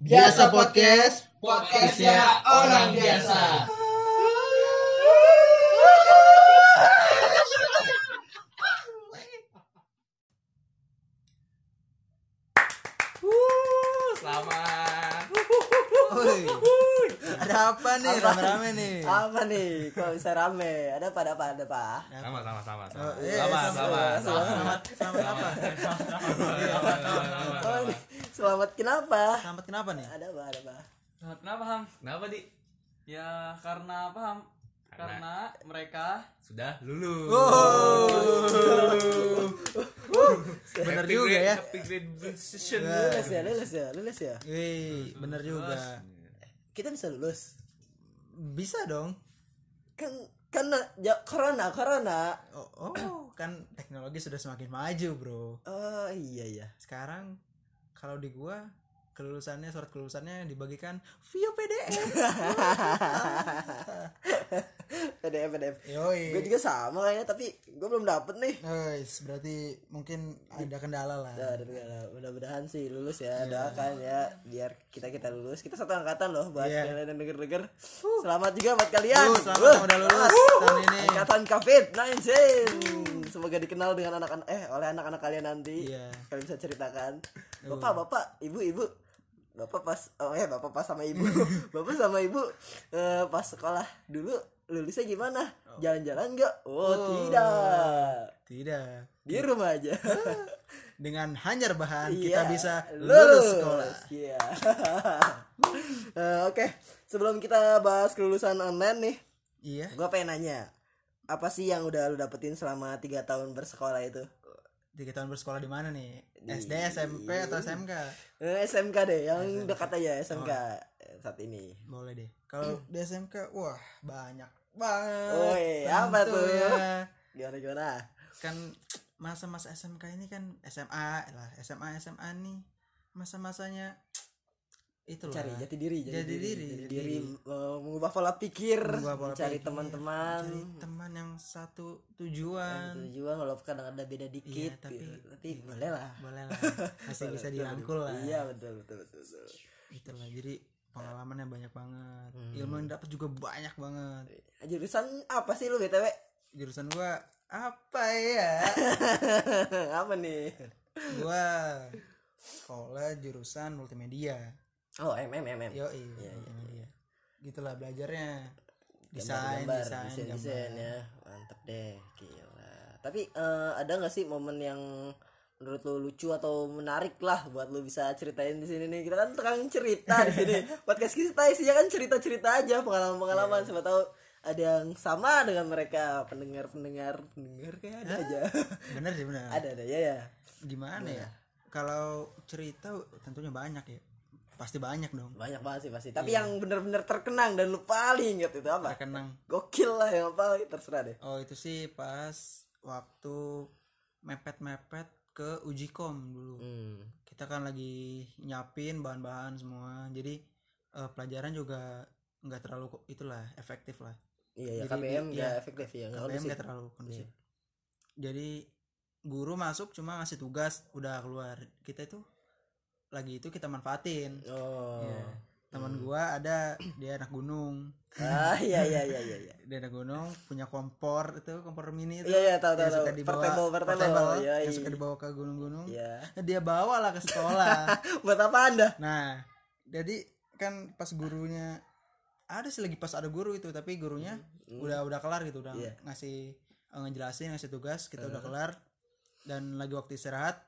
Biasa Podcast, Podcastnya orang biasa. Selamat. Ada apa nih Apa? rame-rame nih? Apa nih? Kok bisa rame? Ada apa? Ada apa? Ada apa? Sama sama sama sama. Oh, iya, Selamat sama, selamat. sama. Selamat, selamat apa? Oh. Selamat kenapa? Selamat kenapa nih? Ada apa? Ada apa? Nah, kenapa Ham? Kenapa di? Ya karena apa Ham? Karena mereka Sudah lulus. Bener Happy juga grade- ya. Happy grade session. Lulus ya, lulus ya, lulus ya. Wih, bener juga. Kita bisa lulus. Bisa dong. Kan karena ya, corona, corona. Oh, oh, kan teknologi sudah semakin maju, Bro. Oh iya iya. Sekarang kalau di gua kelulusannya surat kelulusannya dibagikan via PDF. PDF PDF. Yoi. Gue juga sama kayaknya, tapi gue belum dapet nih. Guys, berarti mungkin ada kendala lah. Nah, mudah- mudah-mudahan sih lulus ya doakan ya biar kita kita lulus kita satu angkatan loh buat Iya. kalian yang denger denger selamat juga buat kalian Uh, selamat Uh, udah lulus selamat. tahun ini. angkatan covid 19 semoga dikenal dengan anak-anak eh oleh anak-anak kalian nanti Iya. kalian bisa ceritakan bapak bapak ibu ibu bapak pas oh ya bapak pas sama ibu bapak sama ibu eh, pas sekolah dulu lulusnya gimana jalan-jalan enggak oh, Oh. tidak Tidak. di rumah aja Dengan hanya rebahan Iya, kita bisa lulus sekolah. Iya. Eh, Oke, sebelum kita bahas kelulusan online nih, Iya. gue pengen nanya, apa sih yang udah lu dapetin selama tiga tahun bersekolah itu? Tiga tahun bersekolah di mana nih? SD, SMP atau SMK? Eh, SMK deh, yang dekat aja SMK eh, saat ini. Boleh deh. Kalau di SMK, wah banyak banget. Woi, apa tuh? tentunya. Gimana gimana? Kan masa-masa SMK ini kan SMA lah, SMA SMA nih masa-masanya itu loh. Cari jati diri, Jati diri, jati jati diri, diri. eh, mengubah pola pikir, Mengubah pola mencari teman-teman. Cari teman yang satu tujuan. Tujuan walaupun kadang ada beda dikit, Iya, tapi- gitu. tapi boleh lah. Boleh lah. Masih bisa dirangkul lah. Iya betul betul betul. betul. itulah jadi pengalamannya banyak banget Hmm. ilmu yang dapat juga banyak banget Jurusan apa sih lu btw? jurusan gua apa ya apa nih? gua sekolah jurusan multimedia Oh MM MM. yo iya multimedia gitulah belajarnya desain desain desain, gambar. desain ya. Mantep deh, gila. Tapi eh, ada nggak sih momen yang menurut lu lucu atau menarik lah buat lu bisa ceritain di sini nih. Kita kan tukang cerita di sini. Podcast kita isinya kan cerita-cerita aja, pengalaman-pengalaman. Siapa tahu ada yang sama dengan mereka pendengar-pendengar pendengar kayak ada aja. bener sih bener ada ada ya ya. gimana ya kalau cerita tentunya banyak ya pasti banyak dong Banyak banget sih pasti. Tapi yang bener-bener terkenang dan lu paling inget itu apa? terkenang Gokil lah yang apa terserah deh. Oh itu sih pas waktu mepet-mepet ke uji kom dulu. Hmm. Kita kan lagi nyapin bahan-bahan semua. Jadi eh, pelajaran juga nggak terlalu itulah efektif lah. Iya ya Jadi, KBM iya, nggak efektif ya KBM kondusif. nggak terlalu kondusif. Jadi guru masuk cuma ngasih tugas udah keluar. Kita itu lagi itu kita manfaatin. Oh. Iya. Teman gua ada dia anak gunung. Ah iya iya iya iya. iya. Dia anak gunung punya kompor itu kompor mini itu. Iya iya tahu tahu suka dibawa Portable portable. portable, Iya yang iya. suka dibawa ke gunung-gunung Iya. Nah, dia bawa lah ke sekolah Buat apa Anda? nah jadi kan pas gurunya ada sih lagi pas ada guru itu tapi gurunya udah udah kelar gitu udah Hmm. Iya. ngasih eh, ngejelasin ngasih tugas kita udah Uh-huh. kelar dan lagi waktu istirahat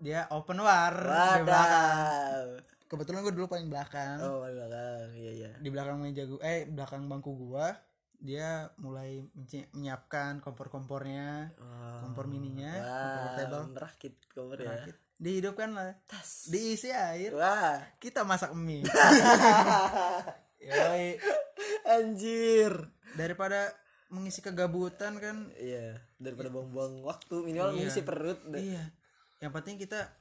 dia open war di belakang Wadaw. kebetulan gue dulu paling belakang Oh, di belakang. Iya iya. di belakang meja gua eh belakang bangku gua dia mulai menyi- menyiapkan kompor-kompornya kompor mininya kompor portable Wah, merakit kompor ya. dihidupkan lah Tas. diisi air Wah, kita masak mie Yoi. anjir. daripada mengisi kegabutan kan Iya, daripada buang-buang waktu minimal Iya. mengisi perut. iya yang penting kita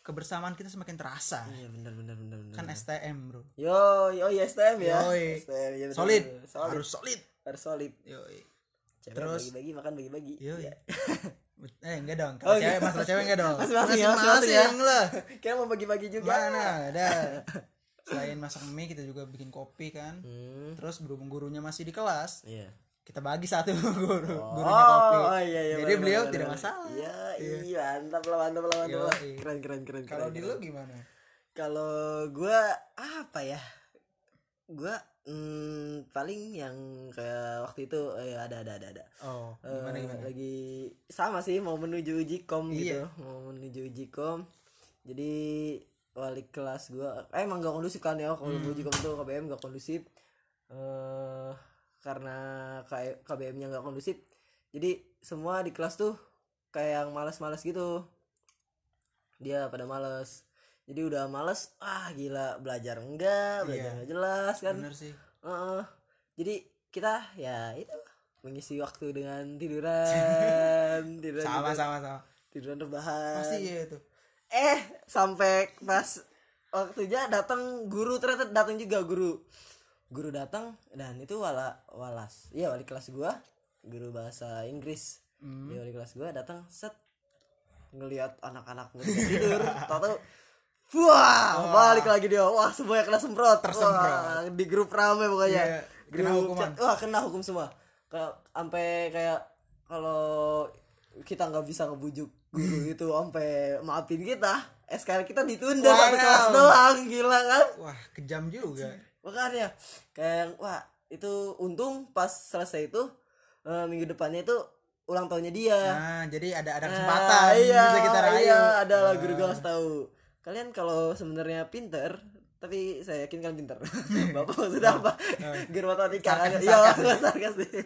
kebersamaan kita semakin terasa Iya, benar benar benar benar. kan STM bro Yo, yo, iya STM ya. Yoi. STM, benar, solid. Solid. harus solid Harus solid. Yoi. Cewek Terus- bagi-bagi makan bagi-bagi. Yoi. Iya. eh enggak dong Oh, kalau cewek enggak. masalah cewek enggak dong Masing-masing ya, masing-masing ya. lah Kayak mau bagi-bagi juga. mana ada selain masak mie kita juga bikin kopi kan Hmm. terus berhubung gurunya masih di kelas Iya. Kita bagi satu guru gurunya kopi Oh, iya, iya, jadi benar, beliau benar, tidak masalah Iya, iya, mantap lah, mantap lah, mantap lah. Keren, keren, keren. kalau di lu gimana Kalau gua apa ya? Gua hmm, paling yang kayak waktu itu eh, ada ada ada ada. oh Eh, gimana gimana Lagi sama sih mau menuju uji kom gitu. Iya. Mau menuju uji kom. Jadi wali kelas gua eh, emang gak kondusif kan ya kalau Hmm. uji kom tuh KBM gak kondusif. Eh karena KBM-nya gak kondusif. Jadi semua di kelas tuh kayak yang malas-malas gitu. Dia pada males. Jadi udah males, ah gila belajar enggak, belajar Iya. enggak jelas kan. bener sih Heeh. jadi kita ya itu mengisi waktu dengan tiduran, tiduran sama juga, sama sama tiduran rebahan. pasti iya itu Eh sampai pas waktunya datang guru ternyata datang juga guru. Guru datang dan itu wala walas. Iya wali kelas gua, guru bahasa Inggris. Dia wali kelas gua datang set ngelihat anak-anak tidur, tahu Wah, balik lagi dia. Wah, semuanya kena semprot. Tersemprot. Wah, di grup rame pokoknya. Iya, kena Grup hukuman. chat- Wah, kena hukum semua. Kayak sampai kayak kalau kita nggak bisa ngebujuk guru itu sampai maafin kita, SKL kita ditunda Wow. satu kelas doang, gila kan? wah kejam juga Makanya kayak wah, itu untung pas selesai itu eh, minggu depannya itu ulang tahunnya dia. nah jadi ada ada Nah, kesempatan iya, bisa kita rayu Iya, ada lah Wah. guru gue kasih tahu. Kalian kalau sebenarnya pinter, tapi saya yakin kalian pinter. Bapak maksudnya apa? Guru matematika kan? Sarkas, Iya, sarkas. sarkas sih.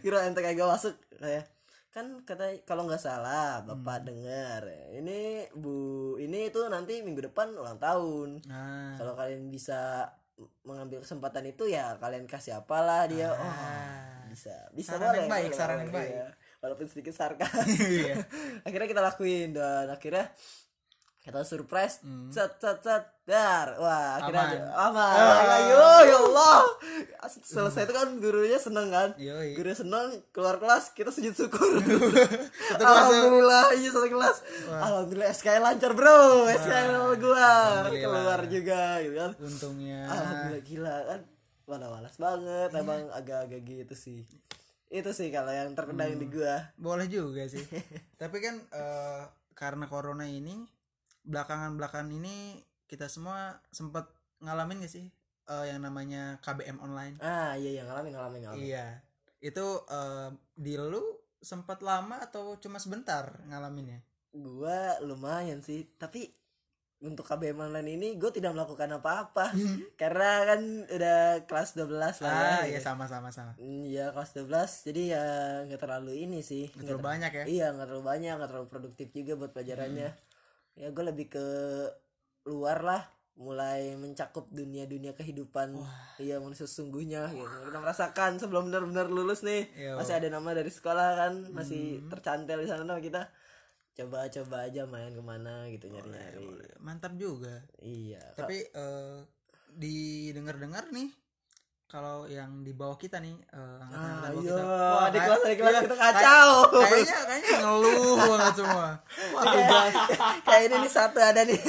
Guru ente kagak masuk kayak kan kata kalau nggak salah bapak Hmm. dengar ini bu ini itu nanti minggu depan ulang tahun nah kalau kalian bisa mengambil kesempatan itu ya kalian kasih apalah dia oh Ah. bisa bisa Saran boleh, yang baik, boleh, saran yang baik. iya. walaupun sedikit sarkas Iya. akhirnya kita lakuin dan akhirnya kita surprise Hmm. set set set dar. Wah akhirnya Aman. aman. Ayo ya Allah. Selesai itu kan gurunya seneng kan? Yoi. gurunya seneng keluar kelas kita sujud syukur. Ya? alhamdulillah iya satu kelas. Alhamdulillah SKL lancar bro. SKL gua keluar. Juga gitu kan? Untungnya. Alhamdulillah gila kan? Mana malas banget emang agak-agak gitu sih. Itu sih kalau yang terkenang di gua. Boleh juga sih. Tapi kan eh, karena corona ini belakangan belakangan ini kita semua sempat ngalamin gak sih eh, yang namanya KBM online? Ah iya iya ngalamin ngalamin ngalamin. Iya. Itu eh, di lu sempat lama atau cuma sebentar ngalaminnya? Gua lumayan sih tapi untuk KBM online ini gue tidak melakukan apa-apa. Karena kan udah kelas 12 lah ah ya, iya sama sama sama. Hmm, Iya kelas 12 jadi ya nggak terlalu ini sih. Nggak terlalu banyak ya? Iya nggak terlalu banyak nggak terlalu produktif juga buat pelajarannya ya gue lebih ke luar lah. Mulai mencakup dunia-dunia kehidupan. Iya manusia sesungguhnya. Gitu kita merasakan sebelum benar-benar lulus nih. Yo. masih ada nama dari sekolah kan. Masih tercantel di sana kita. Coba-coba aja main ke mana gitu nyari-nyari. mantap juga. Iya tapi eh, didengar-dengar nih kalau yang di bawah kita nih eh, angkatan-angkatan Ah, iya, kita. Wah, di kelas- di kelas iya, kita kayak- kacau. kayaknya kayaknya ngeluh banget semua. Wah tugas. kayak ini nih satu ada nih.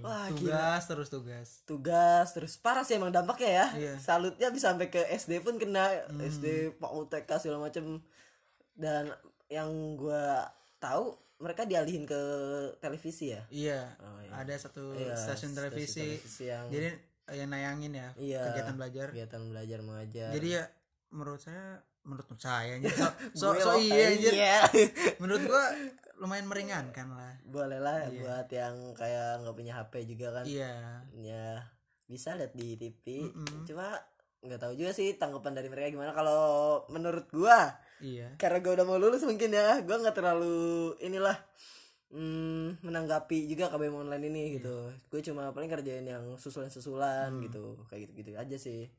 Wah gila. Tugas terus tugas. Tugas terus. Parah sih emang dampaknya ya. Iya. salutnya bisa sampai ke SD pun kena. SD PAUD TK segala macem. Dan yang gua tahu mereka dialihin ke televisi ya? Iya. Oh, iya. ada satu Iya, stasiun televisi. televisi yang jadi yang nayangin ya Iya. kegiatan belajar. Kegiatan belajar mengajar. Jadi ya menurut saya menurut saya anjir, so, so, so iya iya. menurut gua lumayan meringankan lah. Boleh lah Iya. buat yang kayak nggak punya HP juga kan. Iya. Ya bisa lihat di TV Mm-mm. cuma nggak tahu juga sih tanggapan dari mereka gimana. Kalau menurut gua iya. karena gue udah mau lulus mungkin ya gue nggak terlalu inilah hmm, menanggapi juga KBM online ini gitu. Gue cuma paling kerjain yang susulan-susulan gitu kayak gitu-gitu aja sih.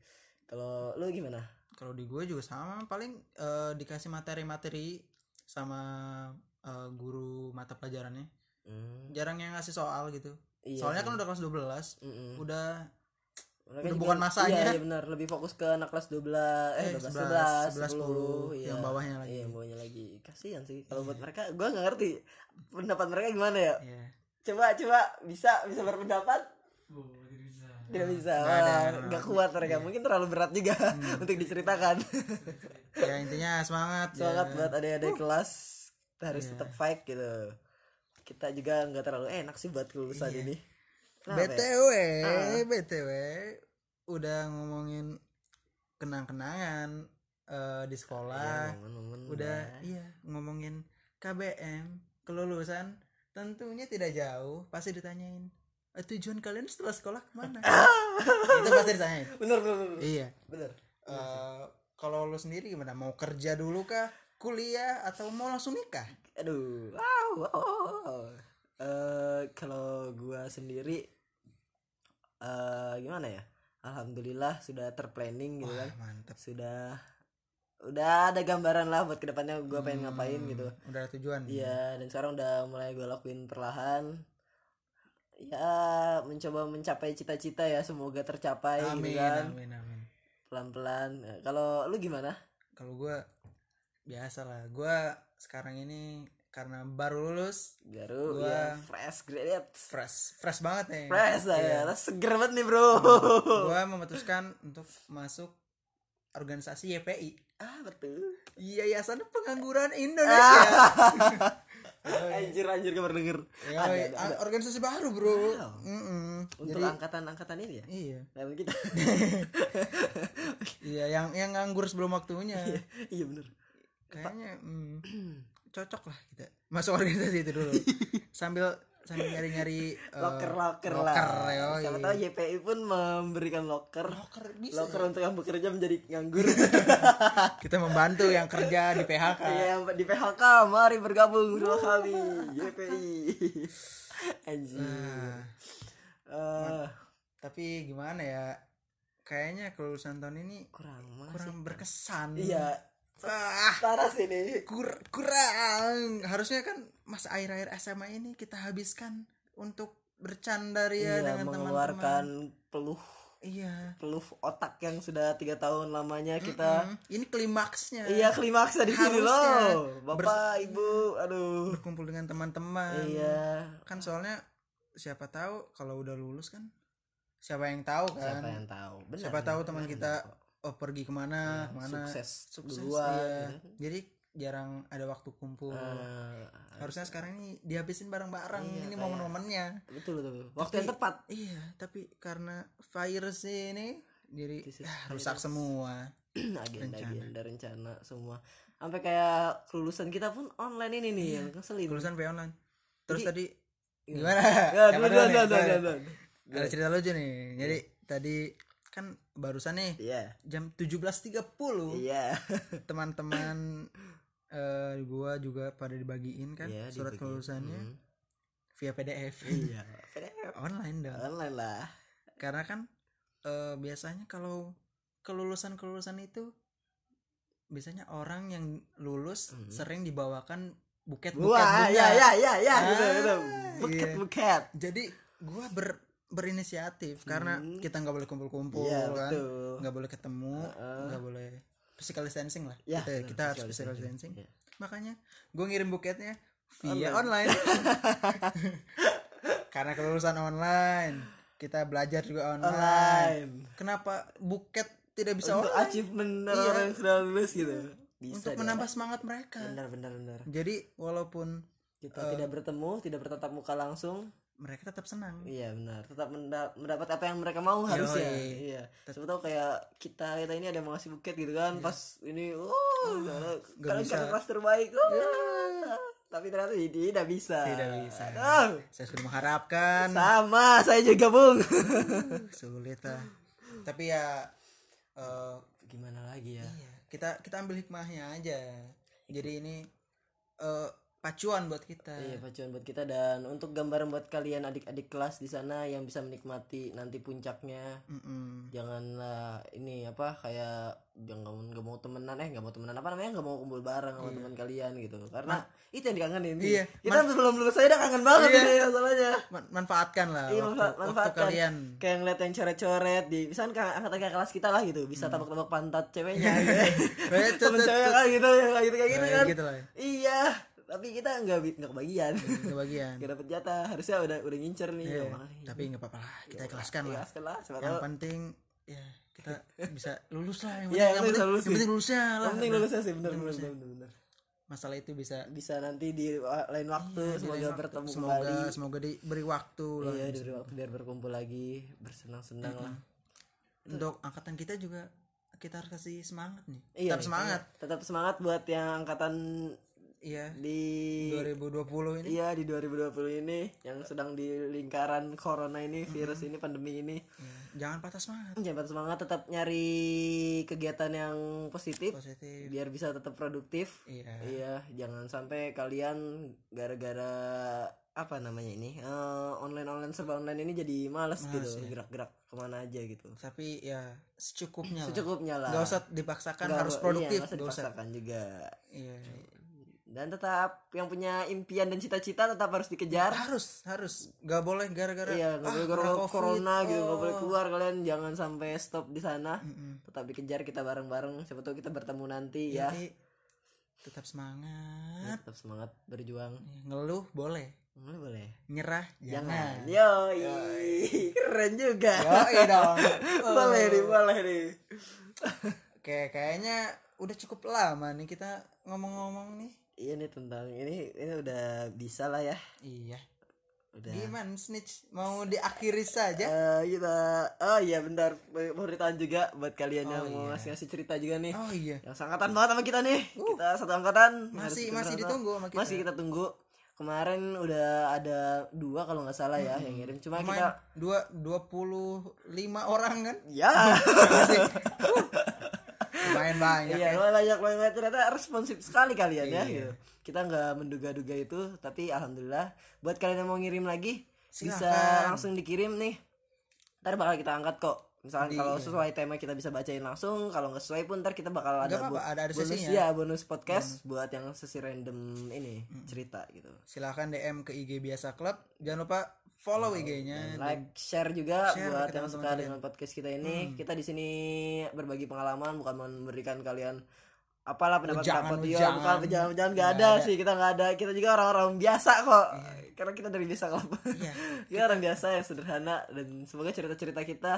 Kalau lu gimana? Kalau di gue juga sama paling eh, dikasih materi-materi sama eh, guru mata pelajarannya. Hmm, jarang yang ngasih soal gitu. Iya soalnya kan udah kelas 12 mm-mm. udah Mereka udah bukan masanya. iya, iya benar. Lebih fokus ke anak kelas 12 eh, Eh, 11, 12 11 10, 10 iya. yang bawahnya lagi. iya yang bawahnya lagi. Kasihan sih kalau buat mereka gue nggak ngerti pendapat mereka gimana ya. Ya coba coba bisa bisa berpendapat? Oh, tidak bisa. tidak bisa Nggak ada, nggak kuat mereka. Mungkin terlalu berat juga untuk diceritakan. Ya intinya semangat semangat ya. buat adik-adik kelas. Kita harus tetap fight gitu. Kita juga nggak terlalu enak sih buat kelulusan ini Ya? btw btw udah ngomongin kenang-kenangan eh, di sekolah. Momen-momen udah. Lah. iya ngomongin KBM kelulusan tentunya tidak jauh pasti ditanyain "Eh, tujuan kalian setelah sekolah ke mana? Itu pasti ditanyain. Bener bener bener, iya. Bener. Eh, kalau lu sendiri gimana? Mau kerja dulu kah? Kuliah atau mau langsung nikah? Aduh. Wow, wow. Eh, kalau gua sendiri eh gimana ya alhamdulillah sudah terplanning gitu kan Wah, mantap sudah udah ada gambaran lah buat ke depannya gua pengen ngapain gitu udah ada tujuan Iya, dan sekarang udah mulai gue lakuin perlahan. Ya, mencoba mencapai cita-cita ya, semoga tercapai amin gitu kan. amin amin Pelan-pelan. Kalau lu gimana? kalau gua biasa lah gua sekarang ini karena baru lulus Garu, Gua- ya, fresh graduate. fresh fresh banget nih Fresh lah Iya. ya, seger banget nih bro. gua memutuskan untuk masuk organisasi YPI ah, betul. Yayasan Pengangguran Indonesia Anjir, anjir kabar denger. Ya, Ada, woi, ada, ada. organisasi baru bro Wow. Mm-mm. Untuk jadi angkatan-angkatan ini ya? iya Level kita. iya yang yang nganggur sebelum waktunya iya bener. kayaknya mm, cocok lah kita masuk organisasi itu dulu sambil sambil nyari nyari Loker-loker Eh, loker lah. yoi. Siapa tahu YPI pun memberikan loker. loker bisa Loker untuk yang bekerja menjadi nganggur. kita membantu yang kerja di PHK Iya, di PHK, mari bergabung bersama kami, YPI. Anjir. Nah, Eh, tapi gimana ya kayaknya kelulusan tahun ini kurang kurang berkesan Iya, ah parah sih ini. kur- kurang harusnya kan masa akhir-akhir SMA ini kita habiskan untuk bercanda ria Iya, dengan teman-teman mengeluarkan peluh iya peluh otak yang sudah tiga tahun lamanya kita. Hmm, ini klimaksnya Iya, klimaksnya di sini loh. Bapak, Ibu, aduh. berkumpul dengan teman-teman Iya. kan soalnya siapa tahu kalau udah lulus kan siapa yang tahu kan Siapa yang tahu? Benar. siapa tahu teman kita. Oh pergi ke mana Iya, ke mana. sukses sukses duluan, iya. gitu. Jadi jarang ada waktu kumpul. Eh, harusnya sekarang ini dihabisin bareng-bareng Iya, ini momen-momennya. betul betul. Waktu Tapi- yang tepat. iya tapi karena virus ini jadi ah, rusak virus. semua. Agenda Rencana. agenda rencana semua. Sampai kayak kelulusan kita pun online ini nih yang ngeselin. Kelulusan via online. Terus Jadi- tadi Iya. gimana? Ya, ada cerita lucu nih. Jadi tadi kan barusan nih iya. jam 17.30 iya. Teman-teman eh gua juga pada dibagiin kan Iya, surat dibagiin. kelulusannya Hmm. via PDF iya. Online dong. Online lah. Karena kan eh, biasanya kalau kelulusan kelulusan itu biasanya orang yang lulus Hmm. sering dibawakan buket buket wah bunga. ya ya ya ya. Ah, gitu gitu buket iya. buket jadi gua ber berinisiatif karena Hmm. kita nggak boleh kumpul-kumpul iya kan? nggak boleh ketemu nggak boleh physical distancing lah. Ya kita, kita harus physical distancing. Iya. makanya gue ngirim buketnya via Online. online, karena kelulusan online kita belajar juga online, online. Kenapa buket tidak bisa untuk online? achievement Iya. orang yang sudah lulus gitu. Bisa untuk menambah semangat mereka. Benar benar benar. Jadi walaupun kita tidak bertemu tidak bertatap muka langsung mereka tetap senang Iya benar, tetap menda- mendapat apa yang mereka mau harusnya. Yoi. Iya. Siapa tahu kayak kita kita ini ada yang mau ngasih buket gitu kan, pas ini oh, kalian bisa. kakak kelas terbaik. Oh. Tapi ternyata tidak bisa. Tidak bisa. Aduh, saya sudah mengharapkan sama, saya juga bung. sulit lah tapi ya eh, Gimana lagi ya? Iya, kita kita ambil hikmahnya aja. Jadi ini eh pacuan buat kita. Iya pacuan buat kita dan untuk gambaran buat kalian adik-adik kelas di sana yang bisa menikmati nanti puncaknya Mm-mm. janganlah ini apa kayak jangan nggak mau temenan eh nggak mau temenan apa namanya nggak mau kumpul bareng sama teman kalian gitu karena itu yang dikangenin Iya, kita sebelum lulus saya udah kangen banget Iya. ini masalahnya Man- manfaatkan lah Iya, waktu, manfa- waktu manfaatkan. kalian. kayak ngeliat yang coret-coret di misalkan angkatan kayak kelas kita lah gitu bisa tabak-tabak pantat ceweknya gitu. Temen cewek gitu ya kayak gitu kayak gitu Kayak kan gitu lah. iya tapi kita nggak nggak kebagian. Kebagian. Nggak dapet jatah. Harusnya udah udah ngincer nih Iya, Ya, tapi nggak apa-apa lah. Kita ikhlaskan lah. Ikhlaskan lah siapa yang tahu. penting ya kita bisa lulus lah. Yang Iya, penting, yang yang penting lulus yang penting lulusnya lah. yang penting lulusnya sih bener bener lulusnya. bener, bener. masalah itu bisa bisa nanti di wa- lain waktu Iya, semoga lain waktu. bertemu semoga kembali. semoga diberi waktu lah. Iya diberi waktu biar berkumpul lagi bersenang-senang lah. Untuk angkatan kita juga kita harus kasih semangat nih. Iya tetap semangat. tetap semangat buat yang angkatan iya. Di 2020 ini. Iya di 2020 ini yang sedang di lingkaran corona ini virus ini pandemi ini. Iya, jangan patah semangat. Jangan patah semangat tetap nyari kegiatan yang positif positif. biar bisa tetap produktif. Iya. Iya jangan sampai kalian gara-gara apa namanya ini online online serba online ini jadi males, gitu gerak-gerak ke mana aja gitu. Tapi ya secukupnya lah. Secukupnya lah. Nggak usah dipaksakan Nggak- harus iya, produktif usah nggak usah. dipaksakan juga. Iya dan tetap yang punya impian dan cita-cita tetap harus dikejar harus harus nggak boleh gara-gara Iya, nggak ah, boleh gara kena COVID, corona gitu, nggak oh. boleh keluar kalian jangan sampai stop di sana. Tetap dikejar kita bareng-bareng. Siapa tahu kita bertemu nanti ya. Jadi, tetap semangat Tetap semangat berjuang. Iya, ngeluh boleh Boleh boleh. nyerah Jangan. jangan Yo, keren juga. Yoi dong boleh nih, boleh nih. Oke, kayaknya udah cukup lama nih kita ngomong-ngomong nih. Iya nih tentang ini ini udah bisa lah ya. Iya. Udah. Gimana snitch? Mau diakhiri saja? Eh, kita oh iya bentar mau ditahan juga buat kalian yang Oh, mau iya. ngasih-ngasih cerita juga nih. Oh iya. yang sangkatan banget sama kita nih kita satu angkatan Masih- kita masih ditunggu sama kita. masih kita tunggu kemarin udah ada dua kalau nggak salah ya yang ngirim cuma kita Lumayan dua dua puluh lima orang kan? ya Lumayan banyak. iya ya. lumayan banyak lumayan banyak ternyata responsif sekali kalian ya Iya. gitu. kita nggak menduga-duga itu tapi alhamdulillah buat kalian yang mau ngirim lagi bisa Silakan. langsung dikirim nih ntar bakal kita angkat kok misalkan Di- kalau sesuai tema kita bisa bacain langsung kalau nggak sesuai pun ntar kita bakal ada apa-apa, bu- ada- ada bonus sesinya. ya bonus podcast buat yang sesi random ini cerita gitu Silahkan DM ke IG biasa club. Jangan lupa follow IG-nya. like share juga Share buat yang suka kalian. dengan podcast kita ini kita di sini berbagi pengalaman bukan memberikan kalian apalah pendapat Ujangan, pendapat dia ujangan. bukan jangan jangan nggak ada, ada. sih kita nggak ada kita juga orang-orang biasa kok karena kita dari biasa club Iya. kita orang biasa yang sederhana dan semoga cerita-cerita kita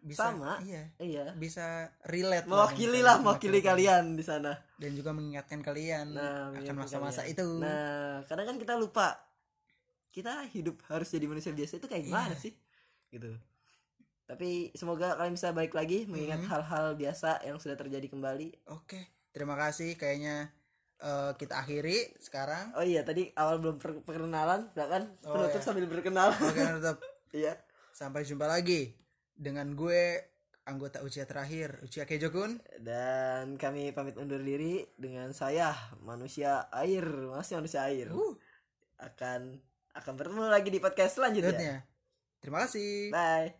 Bisa, sama iya. iya Bisa relate mewakili lah mewakili kalian di sana dan juga mengingatkan kalian Nah, akan masa-masa itu. Nah, kadang kan kita lupa kita hidup harus jadi manusia biasa itu kayak gimana Iya. sih? Gitu. Tapi semoga kalian bisa balik lagi mengingat Mm-hmm. hal-hal biasa yang sudah terjadi kembali. Oke, terima kasih. Kayaknya eh, kita akhiri sekarang. Oh iya, tadi awal belum per- perkenalan, kan? Oh, Penutup iya. sambil berkenal. Oke, tetap Iya. sampai jumpa lagi dengan gue anggota Ucia terakhir, Ucia Kejokun. Dan kami pamit undur diri dengan saya manusia air, masih manusia air. Uh. Akan akan bertemu lagi di podcast selanjutnya. Terima kasih. Bye.